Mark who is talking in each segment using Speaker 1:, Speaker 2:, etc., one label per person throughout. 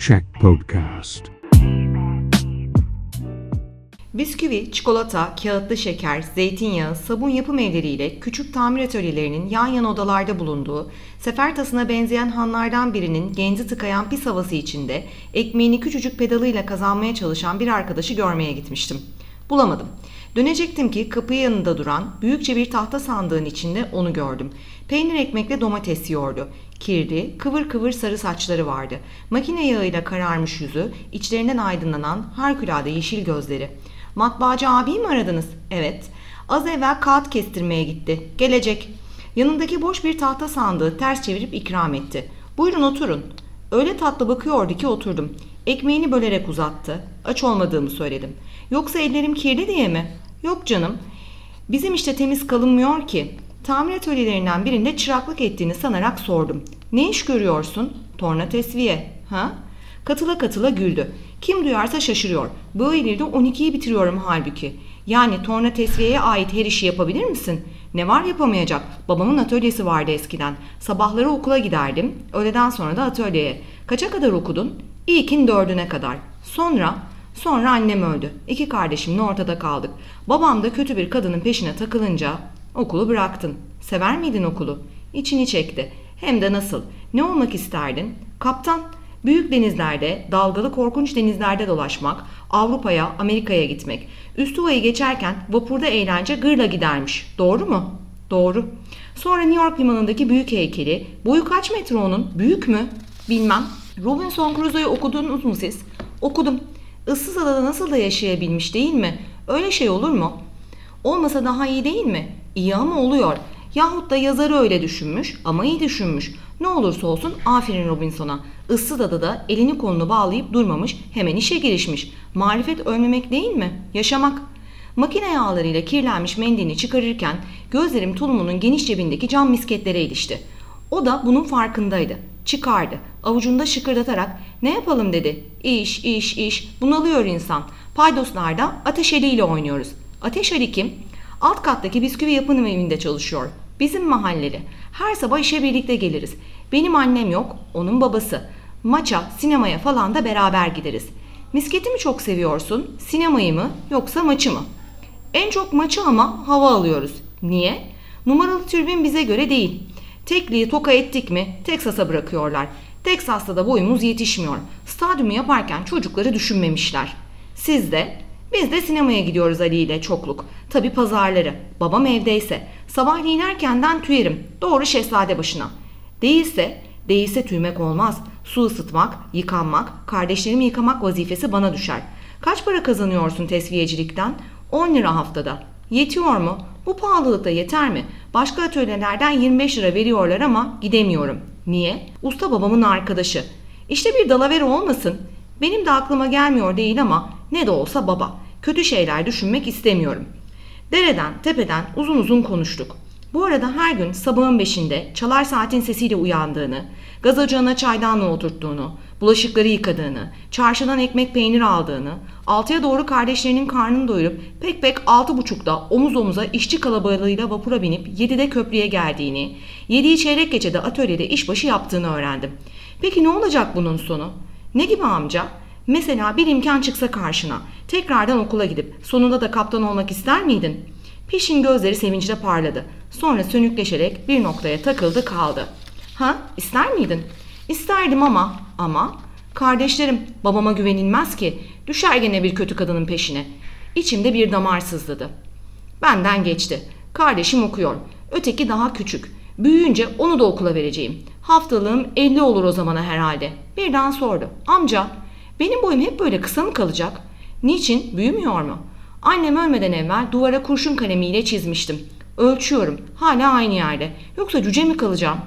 Speaker 1: Check Podcast.
Speaker 2: Bisküvi, çikolata, kağıtlı şeker, zeytinyağı, sabun yapım evleriyle küçük tamir atölyelerinin yan yana odalarda bulunduğu, sefer tasına benzeyen hanlardan birinin genzi tıkayan pis havası içinde ekmeğini küçücük pedalıyla kazanmaya çalışan bir arkadaşı görmeye gitmiştim. Bulamadım. Dönecektim ki kapı yanında duran büyükçe bir tahta sandığın içinde onu gördüm. Peynir ekmekle domates yiyordu. Kirli, kıvır kıvır sarı saçları vardı. Makine yağıyla kararmış yüzü, içlerinden aydınlanan harikulade yeşil gözleri. Matbaacı abi mi aradınız? Evet. Az evvel kağıt kestirmeye gitti. Gelecek. Yanındaki boş bir tahta sandığı ters çevirip ikram etti. Buyurun oturun. Öyle tatlı bakıyordu ki oturdum. Ekmeğini bölerek uzattı. Aç olmadığımı söyledim. Yoksa ellerim kirli diye mi? Yok canım. Bizim işte temiz kalınmıyor ki. Tamir atölyelerinden birinde çıraklık ettiğini sanarak sordum. Ne iş görüyorsun? Torna tesviye. Ha? Katıla katıla güldü. Kim duyarsa şaşırıyor. Böyleleri 12'yi bitiriyorum halbuki. Yani torna tesviyeye ait her işi yapabilir misin? Ne var yapamayacak? Babamın atölyesi vardı eskiden. Sabahları okula giderdim. Öğleden sonra da atölyeye. Kaça kadar okudun? İlkin dördüne kadar. Sonra Sonra annem öldü. İki kardeşimle ortada kaldık. Babam da kötü bir kadının peşine takılınca okulu bıraktın. Sever miydin okulu? İçini çekti. Hem de nasıl? Ne olmak isterdin? Kaptan. Büyük denizlerde, dalgalı korkunç denizlerde dolaşmak, Avrupa'ya, Amerika'ya gitmek. Üstüva'yı geçerken vapurda eğlence gırla gidermiş. Doğru mu? Doğru. Sonra New York limanındaki büyük heykeli. Boyu kaç metre onun? Büyük mü? Bilmem. Robinson Crusoe'yu okudunuz mu siz? Okudum. Issız adada nasıl da yaşayabilmiş değil mi? Öyle şey olur mu? Olmasa daha iyi değil mi? İyi ama oluyor. Yahut da yazarı öyle düşünmüş ama iyi düşünmüş. Ne olursa olsun aferin Robinson'a. Issız adada elini kolunu bağlayıp durmamış hemen işe girişmiş. Marifet ölmemek değil mi? Yaşamak. Makine yağlarıyla kirlenmiş mendilini çıkarırken gözlerim tulumunun geniş cebindeki cam misketlere ilişti. O da bunun farkındaydı. Çıkardı. Avucunda şıkırdatarak ne yapalım dedi. İş, iş, iş. Bunalıyor insan. Paydoslarda Ateş Ali ile oynuyoruz. Ateş Ali kim? Alt kattaki bisküvi yapım evinde çalışıyor. Bizim mahalleli. Her sabah işe birlikte geliriz. Benim annem yok, onun babası. Maça, sinemaya falan da beraber gideriz. Misketi mi çok seviyorsun, sinemayı mı yoksa maçı mı? En çok maçı ama hava alıyoruz. Niye? Numaralı türbin bize göre değil. Tekliği toka ettik mi Teksas'a bırakıyorlar. Teksas'ta da boyumuz yetişmiyor. Stadyumu yaparken çocukları düşünmemişler. Siz de biz de sinemaya gidiyoruz Ali ile çokluk. Tabi pazarları. Babam evdeyse. Sabahleyin erkenden tüyerim. Doğru şehzade başına. Değilse, değilse tüymek olmaz. Su ısıtmak, yıkanmak, kardeşlerimi yıkamak vazifesi bana düşer. Kaç para kazanıyorsun tesviyecilikten? 10 lira haftada. Yetiyor mu? Bu pahalılıkta yeter mi? Başka atölyelerden 25 lira veriyorlar ama gidemiyorum. Niye? Usta babamın arkadaşı. İşte bir dalavere olmasın. Benim de aklıma gelmiyor değil ama ne de olsa baba. Kötü şeyler düşünmek istemiyorum. Dereden, tepeden uzun uzun konuştuk. Bu arada her gün sabahın beşinde çalar saatin sesiyle uyandığını, gaz ocağına çaydanlığı oturttuğunu, bulaşıkları yıkadığını, çarşıdan ekmek peynir aldığını, altıya doğru kardeşlerinin karnını doyurup pek pek altı buçukta omuz omuza işçi kalabalığıyla vapura binip yedide köprüye geldiğini, yediği çeyrek gecede atölyede işbaşı yaptığını öğrendim. Peki ne olacak bunun sonu? Ne gibi amca? Mesela bir imkan çıksa karşına, tekrardan okula gidip sonunda da kaptan olmak ister miydin? Peşin gözleri sevinçle parladı. Sonra sönükleşerek bir noktaya takıldı kaldı. Ha, ister miydin? İsterdim ama, ama kardeşlerim babama güvenilmez ki. Düşer gene bir kötü kadının peşine. İçimde bir damar sızladı. Benden geçti. Kardeşim okuyor. Öteki daha küçük. Büyüyünce onu da okula vereceğim. Haftalığım 50 olur o zamana herhalde. Birden sordu. Amca, benim boyum hep böyle kısa mı kalacak? Niçin? Büyümüyor mu? Annem ölmeden evvel duvara kurşun kalemiyle çizmiştim. Ölçüyorum. Hala aynı yerde. Yoksa cüce mi kalacağım?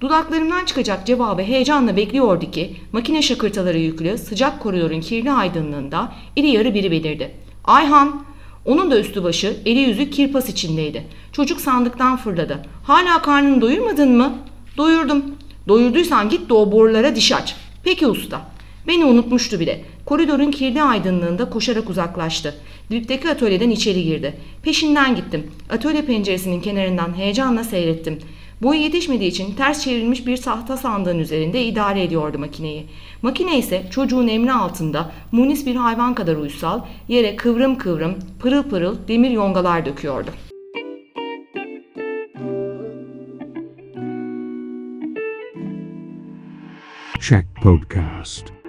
Speaker 2: Dudaklarımdan çıkacak cevabı heyecanla bekliyordu ki makine şakırtaları yüklü sıcak koridorun kirli aydınlığında iri yarı biri belirdi. Ayhan! Onun da üstü başı, eli yüzü kirpas içindeydi. Çocuk sandıktan fırladı. Hala karnını doyurmadın mı? Doyurdum. Doyurduysan git borulara diş aç. Peki usta. Beni unutmuştu bile. Koridorun kirli aydınlığında koşarak uzaklaştı. Dipteki atölyeden içeri girdi. Peşinden gittim. Atölye penceresinin kenarından heyecanla seyrettim. Boyu yetişmediği için ters çevrilmiş bir tahta sandığın üzerinde idare ediyordu makineyi. Makine ise çocuğun emri altında munis bir hayvan kadar uysal, yere kıvrım kıvrım, pırıl pırıl demir yongalar döküyordu.
Speaker 1: Check Podcast.